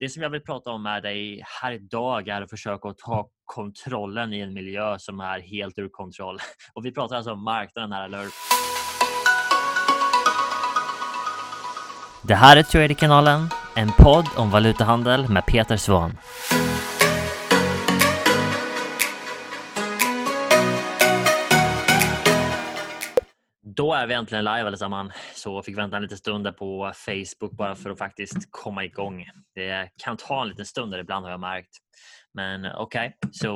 Det som jag vill prata om med dig här idag är att försöka ta kontrollen i en miljö som är helt ur kontroll. Och vi pratar alltså om marknaden här, eller hur? Det här är Traderkanalen, en podd om valutahandel med Peter Svahn. Då är vi äntligen live allesammans. Så fick vänta en liten stund på Facebook bara för att faktiskt komma igång. Det kan ta en liten stund där ibland har jag märkt. Men okej, okay. så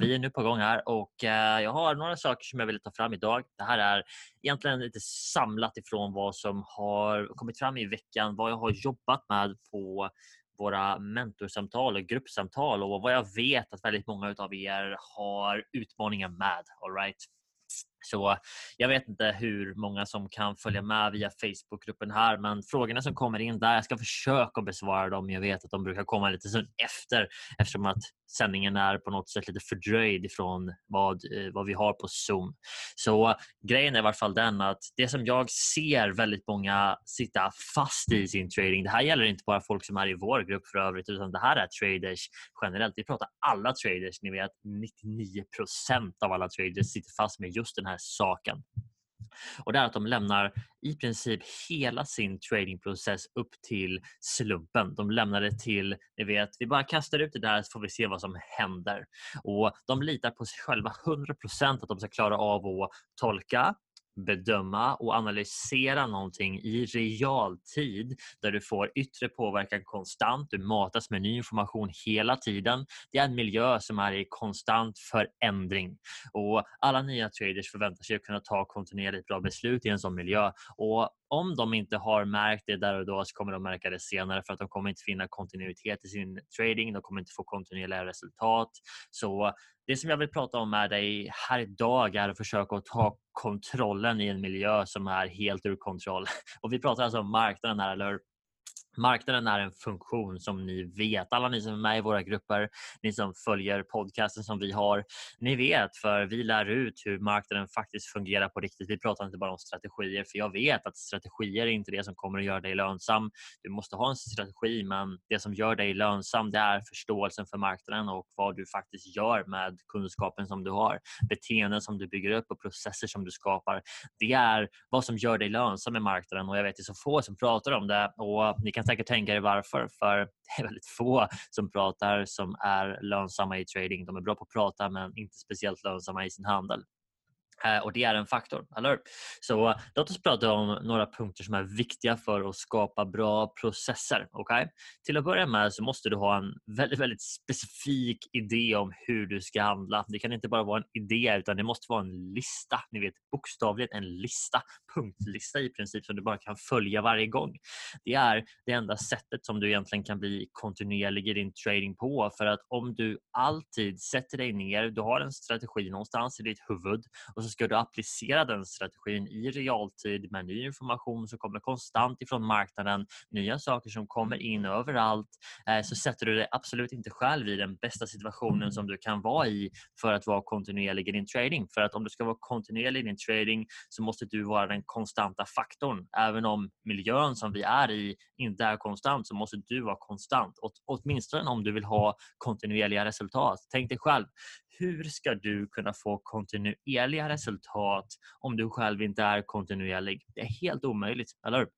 vi är nu på gång här och eh, jag har några saker som jag vill ta fram idag. Det här är egentligen lite samlat ifrån vad som har kommit fram i veckan, vad jag har jobbat med på våra mentorsamtal och gruppsamtal och vad jag vet att väldigt många av er har utmaningar med. All right? Så jag vet inte hur många som kan följa med via Facebookgruppen här, men frågorna som kommer in där, jag ska försöka besvara dem. Jag vet att de brukar komma lite sen efter eftersom att sändningen är på något sätt lite fördröjd ifrån vad, eh, vad vi har på Zoom. Så grejen är i varje fall den att det som jag ser väldigt många sitta fast i sin trading. Det här gäller inte bara folk som är i vår grupp för övrigt, utan det här är traders generellt. Vi pratar alla traders. Ni vet 99% av alla traders sitter fast med just den här här saken. Och det är att de lämnar i princip hela sin tradingprocess upp till slumpen. De lämnar det till, ni vet, vi bara kastar ut det där så får vi se vad som händer. Och de litar på sig själva 100% att de ska klara av att tolka, bedöma och analysera någonting i realtid där du får yttre påverkan konstant. Du matas med ny information hela tiden. Det är en miljö som är i konstant förändring och alla nya traders förväntar sig att kunna ta kontinuerligt bra beslut i en sån miljö och om de inte har märkt det där och då så kommer de märka det senare för att de kommer inte finna kontinuitet i sin trading. De kommer inte få kontinuerliga resultat. Så det som jag vill prata om med dig här idag är att försöka ta kontrollen i en miljö som är helt ur kontroll. Och vi pratar alltså om marknaden här, eller Marknaden är en funktion som ni vet, alla ni som är med i våra grupper, ni som följer podcasten som vi har. Ni vet för vi lär ut hur marknaden faktiskt fungerar på riktigt. Vi pratar inte bara om strategier för jag vet att strategier är inte det som kommer att göra dig lönsam. Du måste ha en strategi men det som gör dig lönsam det är förståelsen för marknaden och vad du faktiskt gör med kunskapen som du har. Beteenden som du bygger upp och processer som du skapar. Det är vad som gör dig lönsam i marknaden och jag vet det är så få som pratar om det och ni kan kan säkert tänka er varför. För det är väldigt få som pratar som är lönsamma i trading. De är bra på att prata men inte speciellt lönsamma i sin handel. Eh, och det är en faktor, eller Så låt oss prata om några punkter som är viktiga för att skapa bra processer. Okay? Till att börja med så måste du ha en väldigt, väldigt specifik idé om hur du ska handla. Det kan inte bara vara en idé utan det måste vara en lista. Ni vet bokstavligt en lista, punktlista i princip som du bara kan följa varje gång. Det är det enda sättet som du egentligen kan bli kontinuerlig i din trading på för att om du alltid sätter dig ner, du har en strategi någonstans i ditt huvud och så ska du applicera den strategin i realtid med ny information som kommer konstant ifrån marknaden, nya saker som kommer in överallt, eh, så sätter du dig absolut inte själv i den bästa situationen som du kan vara i för att vara kontinuerlig i din trading. För att om du ska vara kontinuerlig i din trading så måste du vara den konstanta faktorn. Även om miljön som vi är i inte är konstant så måste du vara konstant. åtminstone om du vill ha kontinuerliga resultat. Tänk dig själv, hur ska du kunna få kontinuerliga resultat om du själv inte är kontinuerlig? Det är helt omöjligt, eller hur?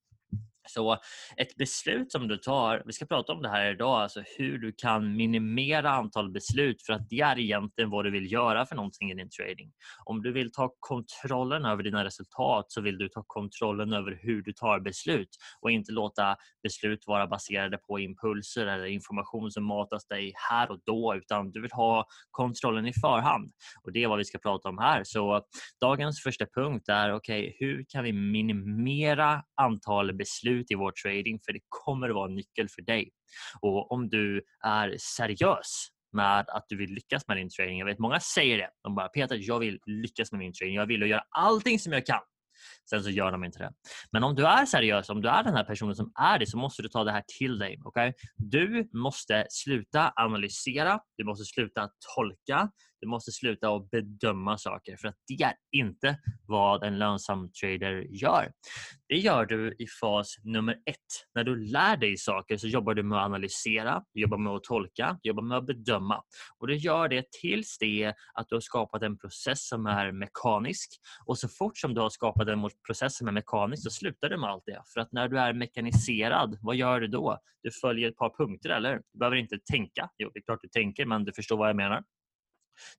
Så ett beslut som du tar, vi ska prata om det här idag, alltså hur du kan minimera antal beslut för att det är egentligen vad du vill göra för någonting i din trading. Om du vill ta kontrollen över dina resultat så vill du ta kontrollen över hur du tar beslut och inte låta beslut vara baserade på impulser eller information som matas dig här och då utan du vill ha kontrollen i förhand. Och Det är vad vi ska prata om här. Så dagens första punkt är okej, okay, hur kan vi minimera antal beslut beslut i vår trading för det kommer att vara en nyckel för dig. Och om du är seriös med att du vill lyckas med din trading. Jag vet många säger det. De bara Peter, jag vill lyckas med min trading. Jag vill göra allting som jag kan Sen så gör de inte det. Men om du är seriös, om du är den här personen som är det, så måste du ta det här till dig. Okay? Du måste sluta analysera, du måste sluta tolka, du måste sluta att bedöma saker för att det är inte vad en lönsam trader gör. Det gör du i fas nummer ett. När du lär dig saker så jobbar du med att analysera, du jobbar med att tolka, du jobbar med att bedöma. Och du gör det tills det att du har skapat en process som är mekanisk. Och så fort som du har skapat en process som är mekanisk så slutar du med allt det. För att när du är mekaniserad, vad gör du då? Du följer ett par punkter, eller? Du behöver inte tänka. Jo, det är klart du tänker, men du förstår vad jag menar.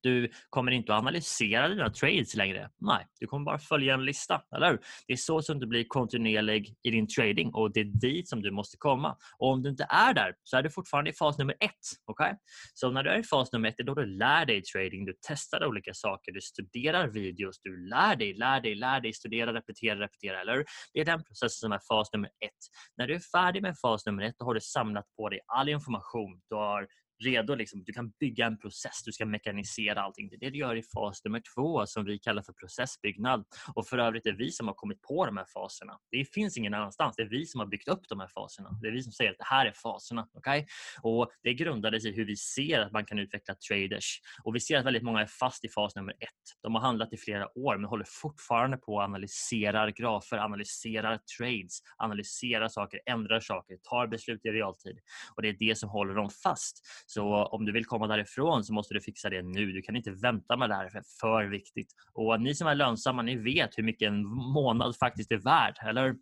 Du kommer inte att analysera dina trades längre. Nej, du kommer bara följa en lista. Eller hur? Det är så som du blir kontinuerlig i din trading och det är dit som du måste komma. Och Om du inte är där så är du fortfarande i fas nummer ett. Okay? Så när du är i fas nummer ett, det är då du lär dig trading, du testar olika saker, du studerar videos, du lär dig, lär dig, lär dig, studera, repetera, repetera. Eller Det är den processen som är fas nummer ett. När du är färdig med fas nummer ett, då har du samlat på dig all information. Du har redo. Liksom. Du kan bygga en process, du ska mekanisera allting. Det är det du gör i fas nummer två som vi kallar för processbyggnad. Och för övrigt är vi som har kommit på de här faserna. Det finns ingen annanstans. Det är vi som har byggt upp de här faserna. Det är vi som säger att det här är faserna. Okay? Och Det grundades i hur vi ser att man kan utveckla traders. Och Vi ser att väldigt många är fast i fas nummer ett. De har handlat i flera år men håller fortfarande på att analysera grafer, analyserar trades, analyserar saker, ändrar saker, tar beslut i realtid. Och Det är det som håller dem fast. Så om du vill komma därifrån så måste du fixa det nu. Du kan inte vänta med det här, för det är för viktigt. Och ni som är lönsamma, ni vet hur mycket en månad faktiskt är värd, eller?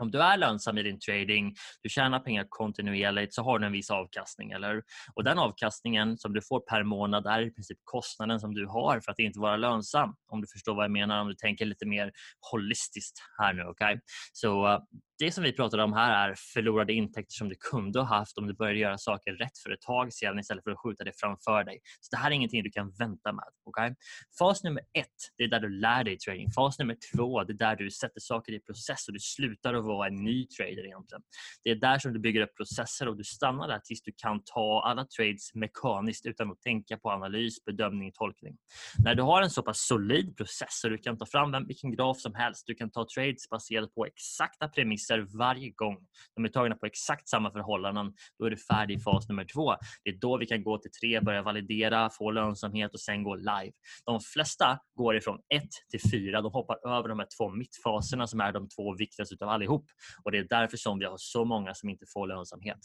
Om du är lönsam i din trading, du tjänar pengar kontinuerligt så har du en viss avkastning. Eller? Och Den avkastningen som du får per månad är i princip kostnaden som du har för att inte vara lönsam. Om du förstår vad jag menar, om du tänker lite mer holistiskt här nu. Okay? Så det som vi pratar om här är förlorade intäkter som du kunde ha haft om du började göra saker rätt för ett tag sedan istället för att skjuta det framför dig. Så Det här är ingenting du kan vänta med. Okay? Fas nummer ett, det är där du lär dig trading. Fas nummer två, det är där du sätter saker i process och du slutar att vara en ny trader egentligen. Det är där som du bygger upp processer och du stannar där tills du kan ta alla trades mekaniskt utan att tänka på analys, bedömning, tolkning. När du har en så pass solid process så du kan ta fram vilken graf som helst, du kan ta trades baserat på exakta premisser priser varje gång. De är tagna på exakt samma förhållanden. Då är du färdig i fas nummer två. Det är då vi kan gå till tre, börja validera, få lönsamhet och sen gå live. De flesta går ifrån ett till fyra. De hoppar över de här två mittfaserna som är de två viktigaste utav allihop. Och Det är därför som vi har så många som inte får lönsamhet.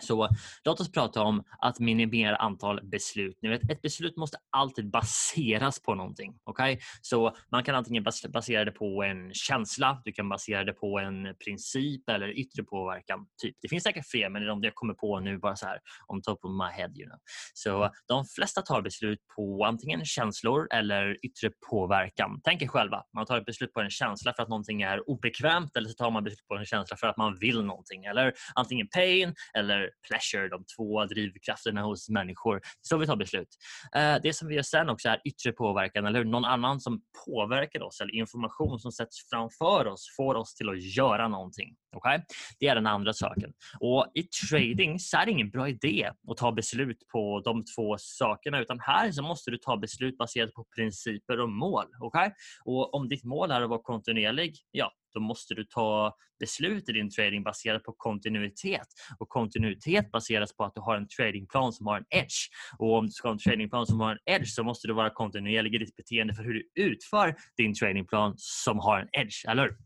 Så låt oss prata om att minimera antal beslut. Nu, ett beslut måste alltid baseras på någonting. Okay? Så Man kan antingen basera det på en känsla, du kan basera det på en princip eller yttre påverkan. Typ. Det finns säkert fler, men det är de jag kommer på nu bara så här on top of my head. You know. Så De flesta tar beslut på antingen känslor eller yttre påverkan. Tänk er själva. Man tar ett beslut på en känsla för att någonting är obekvämt eller så tar man beslut på en känsla för att man vill någonting. Eller antingen pain eller pleasure, de två drivkrafterna hos människor. Så vi tar beslut. Eh, det som vi gör sen också är yttre påverkan, eller Någon annan som påverkar oss eller information som sätts framför oss får oss till att göra någonting. Okay? Det är den andra saken. Och I trading så är det ingen bra idé att ta beslut på de två sakerna utan här så måste du ta beslut baserat på principer och mål. Okay? Och Om ditt mål är att vara kontinuerlig, ja, då måste du ta beslut i din trading baserat på kontinuitet. Och Kontinuitet baseras på att du har en tradingplan som har en edge. Och Om du ska ha en tradingplan som har en edge så måste du vara kontinuerlig i ditt beteende för hur du utför din tradingplan som har en edge. Eller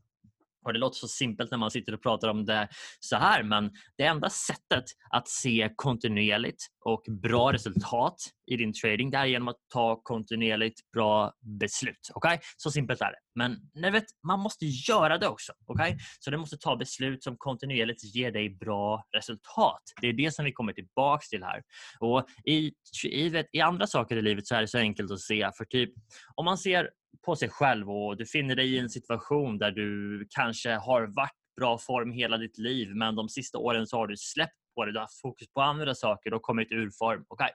och Det låter så simpelt när man sitter och pratar om det så här men det enda sättet att se kontinuerligt och bra resultat i din trading det är genom att ta kontinuerligt bra beslut. Okay? Så simpelt är det. Men ni vet, man måste göra det också. Okay? Så du måste ta beslut som kontinuerligt ger dig bra resultat. Det är det som vi kommer tillbaks till här. Och i, i, vet, I andra saker i livet så är det så enkelt att se. För typ, om man ser på sig själv och du finner dig i en situation där du kanske har varit bra form hela ditt liv men de sista åren så har du släppt på det, du har haft fokus på andra saker och kommit ur form. Okay.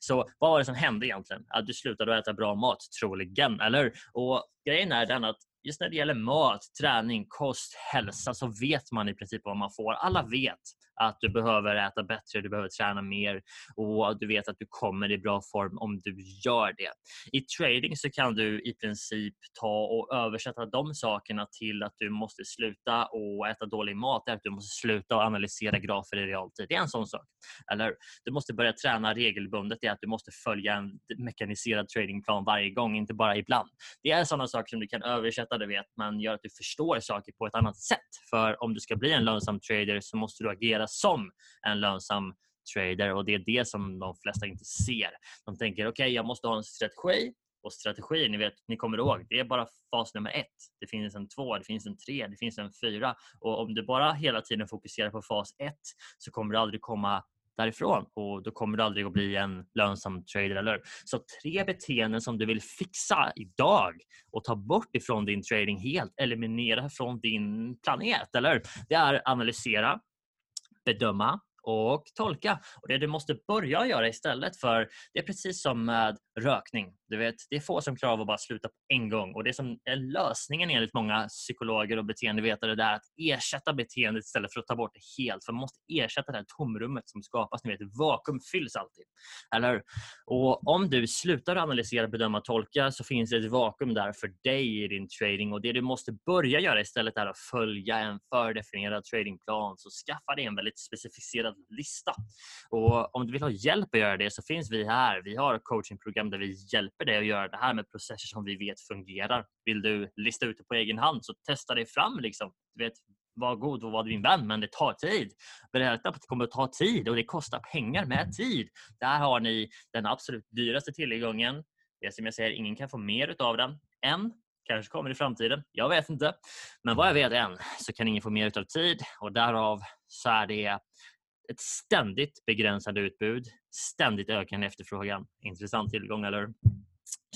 Så vad var det som hände egentligen? Att du slutade äta bra mat, troligen, eller? Och Grejen är den att just när det gäller mat, träning, kost, hälsa så vet man i princip vad man får. Alla vet att du behöver äta bättre, du behöver träna mer och du vet att du kommer i bra form om du gör det. I trading så kan du i princip ta och översätta de sakerna till att du måste sluta och äta dålig mat, att du måste sluta och analysera grafer i realtid. Det är en sån sak. Eller du måste börja träna regelbundet, det är att du måste följa en mekaniserad tradingplan varje gång, inte bara ibland. Det är sådana saker som du kan översätta, du vet men gör att du förstår saker på ett annat sätt. För om du ska bli en lönsam trader så måste du agera som en lönsam trader och det är det som de flesta inte ser. De tänker okej, okay, jag måste ha en strategi och strategi, ni vet, ni kommer ihåg, det är bara fas nummer ett. Det finns en två, det finns en tre, det finns en fyra och om du bara hela tiden fokuserar på fas ett så kommer du aldrig komma därifrån och då kommer du aldrig att bli en lönsam trader, eller Så tre beteenden som du vill fixa idag och ta bort ifrån din trading helt, eliminera från din planet, eller Det är analysera, bedöma, och tolka. Och Det du måste börja göra istället för det är precis som med rökning. Du vet, det är få som klarar av att bara sluta på en gång och det som är lösningen enligt många psykologer och beteendevetare det är att ersätta beteendet istället för att ta bort det helt. För man måste ersätta det här tomrummet som skapas. Ni vet, vakuum fylls alltid. Eller Och om du slutar analysera, bedöma, tolka så finns det ett vakuum där för dig i din trading och det du måste börja göra istället är att följa en fördefinierad tradingplan. Så skaffa dig en väldigt specificerad lista. Och om du vill ha hjälp att göra det så finns vi här. Vi har coachingprogram där vi hjälper dig att göra det här med processer som vi vet fungerar. Vill du lista ut det på egen hand så testa dig fram. Liksom. Du vet, var god och var din vän, men det tar tid. Berätta att det kommer att ta tid och det kostar pengar med tid. Där har ni den absolut dyraste tillgången. Det som jag säger, ingen kan få mer av den än kanske kommer i framtiden. Jag vet inte. Men vad jag vet än så kan ingen få mer av tid och därav så är det ett ständigt begränsande utbud, ständigt ökande efterfrågan. Intressant tillgång, eller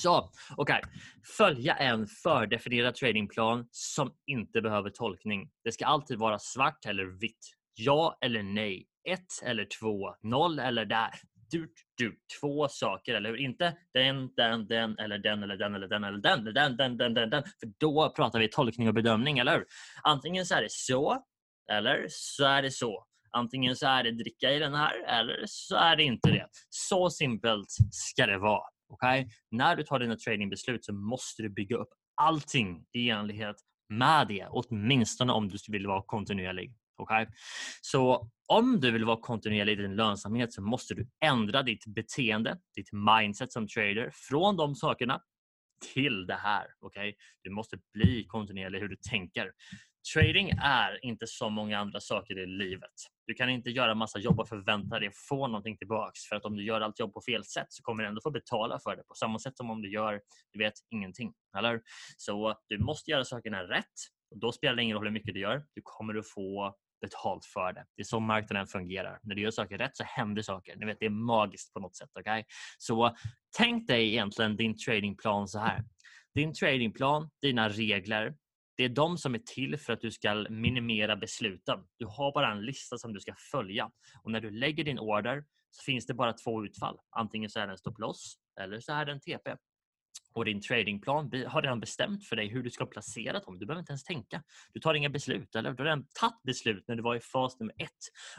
så, okej. Okay. Följa en fördefinierad tradingplan som inte behöver tolkning. Det ska alltid vara svart eller vitt. Ja eller nej. Ett eller två. Noll eller där. Du, du. Två saker, eller hur? Inte den, den, den eller den eller den eller den eller den eller den, den, den, den, den. För då pratar vi tolkning och bedömning, eller hur? Antingen så är det så eller så är det så. Antingen så är det dricka i den här eller så är det inte det. Så simpelt ska det vara. Okay? När du tar dina tradingbeslut så måste du bygga upp allting i enlighet med det, åtminstone om du vill vara kontinuerlig. Okay? Så om du vill vara kontinuerlig i din lönsamhet så måste du ändra ditt beteende, ditt mindset som trader från de sakerna till det här. Okay? Du måste bli kontinuerlig hur du tänker. Trading är inte så många andra saker i livet. Du kan inte göra massa jobb och förvänta dig att få någonting tillbaks. För att om du gör allt jobb på fel sätt så kommer du ändå få betala för det på samma sätt som om du gör, du vet, ingenting. Eller? Så du måste göra sakerna rätt. Och då spelar det ingen roll hur mycket du gör. Du kommer att få betalt för det. Det är så marknaden fungerar. När du gör saker rätt så händer saker. Ni vet, det är magiskt på något sätt. Okay? Så tänk dig egentligen din tradingplan så här. Din tradingplan, dina regler, det är de som är till för att du ska minimera besluten. Du har bara en lista som du ska följa och när du lägger din order så finns det bara två utfall. Antingen så är det en stop loss eller så är det en TP och din tradingplan har redan bestämt för dig hur du ska placera dem. Du behöver inte ens tänka. Du tar inga beslut. Eller? Du har redan tagit beslut när du var i fas nummer ett.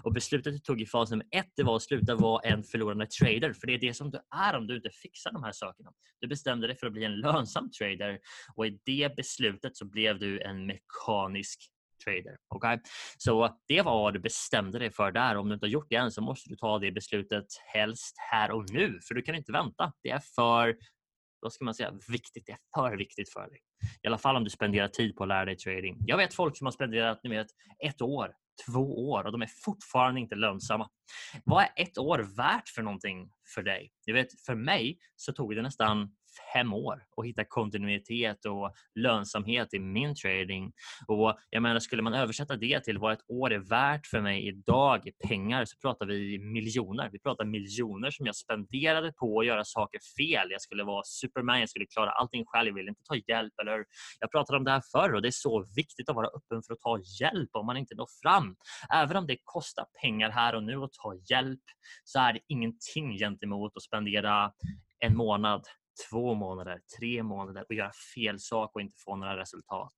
Och beslutet du tog i fas nummer ett det var att sluta vara en förlorande trader. För det är det som du är om du inte fixar de här sakerna. Du bestämde dig för att bli en lönsam trader och i det beslutet så blev du en mekanisk trader. Okay? Så det var vad du bestämde dig för där. Om du inte har gjort det än så måste du ta det beslutet helst här och nu, för du kan inte vänta. Det är för då ska man säga, viktigt. Det är för viktigt för dig. I alla fall om du spenderar tid på att lära dig trading. Jag vet folk som har spenderat ni vet, ett år, två år och de är fortfarande inte lönsamma. Vad är ett år värt för någonting för dig? Du vet, för mig så tog det nästan fem år och hitta kontinuitet och lönsamhet i min trading. Och jag menar, skulle man översätta det till vad ett år är värt för mig idag i pengar så pratar vi miljoner. Vi pratar miljoner som jag spenderade på att göra saker fel. Jag skulle vara superman, jag skulle klara allting själv, jag ville inte ta hjälp. Eller jag pratade om det här förr och det är så viktigt att vara öppen för att ta hjälp om man inte når fram. Även om det kostar pengar här och nu att ta hjälp så är det ingenting gentemot att spendera en månad två månader, tre månader och göra fel sak och inte få några resultat.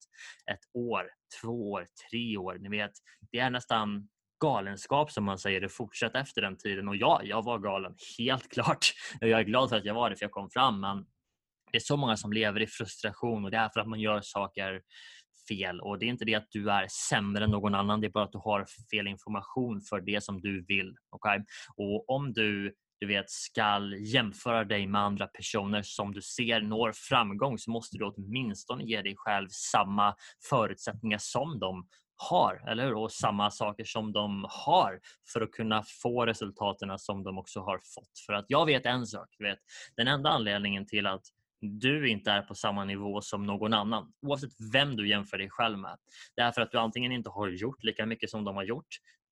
Ett år, två år, tre år. Ni vet, det är nästan galenskap som man säger det fortsätta efter den tiden och ja, jag var galen, helt klart. Jag är glad för att jag var det för jag kom fram men det är så många som lever i frustration och det är för att man gör saker fel och det är inte det att du är sämre än någon annan. Det är bara att du har fel information för det som du vill. Okay? Och om du du vet, ska jämföra dig med andra personer som du ser når framgång så måste du åtminstone ge dig själv samma förutsättningar som de har, eller hur? Och samma saker som de har för att kunna få resultaten som de också har fått. För att jag vet en sak, vet, den enda anledningen till att du inte är på samma nivå som någon annan, oavsett vem du jämför dig själv med. Det är för att du antingen inte har gjort lika mycket som de har gjort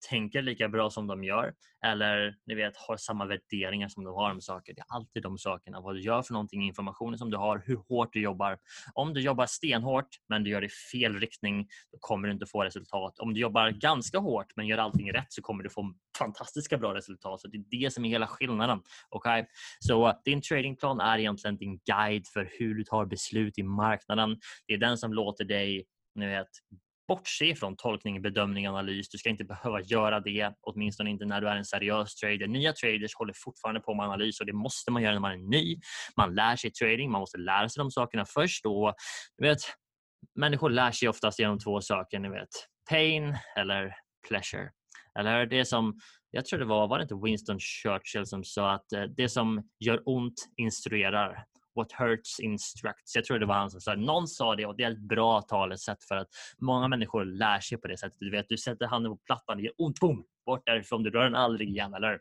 tänker lika bra som de gör eller ni vet, har samma värderingar som de har om saker. Det är alltid de sakerna. Vad du gör för någonting, informationen som du har, hur hårt du jobbar. Om du jobbar stenhårt men du gör det i fel riktning, då kommer du inte få resultat. Om du jobbar ganska hårt men gör allting rätt så kommer du få fantastiska bra resultat. Så Det är det som är hela skillnaden. Okay? Så din tradingplan är egentligen din guide för hur du tar beslut i marknaden. Det är den som låter dig ni vet, bortse från tolkning, bedömning, analys. Du ska inte behöva göra det, åtminstone inte när du är en seriös trader. Nya traders håller fortfarande på med analys och det måste man göra när man är ny. Man lär sig trading, man måste lära sig de sakerna först. Och, du vet, människor lär sig oftast genom två saker. Ni vet, pain eller pleasure. Eller det som, jag tror det var, var det inte Winston Churchill som sa att eh, det som gör ont instruerar What hurts instructs. Jag tror det var han som sa Någon sa det och det är ett bra talesätt för att många människor lär sig på det sättet. Du vet, du sätter handen på plattan, det gör ont, boom, bort därifrån, du rör den aldrig igen, eller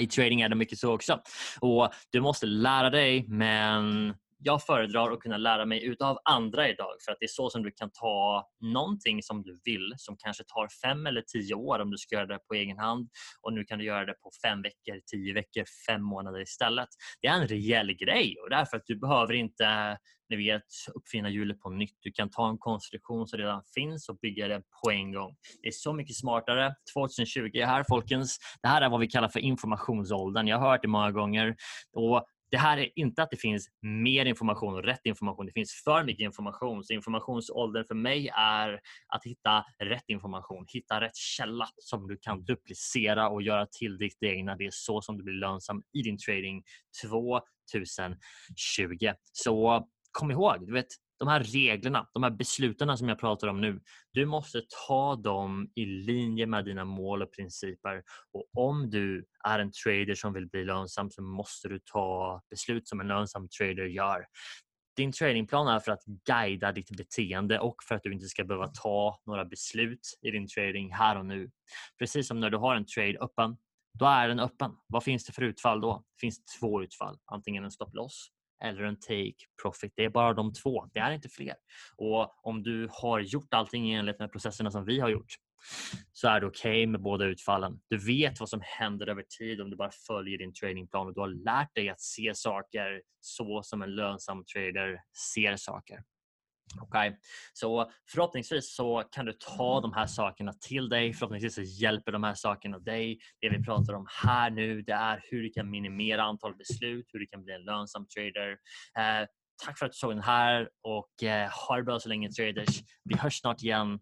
I trading är det mycket så också. Och Du måste lära dig, men jag föredrar att kunna lära mig utav andra idag för att det är så som du kan ta någonting som du vill som kanske tar fem eller tio år om du ska göra det på egen hand och nu kan du göra det på fem veckor, tio veckor, fem månader istället. Det är en rejäl grej och därför att du behöver inte ni vet, uppfinna hjulet på nytt. Du kan ta en konstruktion som redan finns och bygga det på en gång. Det är så mycket smartare. 2020 är här folkens. Det här är vad vi kallar för informationsåldern. Jag har hört det många gånger. Och det här är inte att det finns mer information och rätt information. Det finns för mycket information. Så informationsåldern för mig är att hitta rätt information, hitta rätt källa som du kan duplicera och göra till ditt egna. Det är så som du blir lönsam i din trading 2020. Så kom ihåg, du vet, de här reglerna, de här besluten som jag pratar om nu, du måste ta dem i linje med dina mål och principer. Och om du är en trader som vill bli lönsam så måste du ta beslut som en lönsam trader gör. Din tradingplan är för att guida ditt beteende och för att du inte ska behöva ta några beslut i din trading här och nu. Precis som när du har en trade öppen, då är den öppen. Vad finns det för utfall då? Det finns två utfall. Antingen en stop loss eller en take profit. Det är bara de två. Det är inte fler. Och om du har gjort allting i enlighet med processerna som vi har gjort så är det okej okay med båda utfallen. Du vet vad som händer över tid om du bara följer din tradingplan och du har lärt dig att se saker så som en lönsam trader ser saker. Okay. Så förhoppningsvis så kan du ta de här sakerna till dig. Förhoppningsvis så hjälper de här sakerna dig. Det vi pratar om här nu det är hur du kan minimera antal beslut, hur du kan bli en lönsam trader. Eh, tack för att du såg den här och eh, ha det bra så länge traders. Vi hörs snart igen.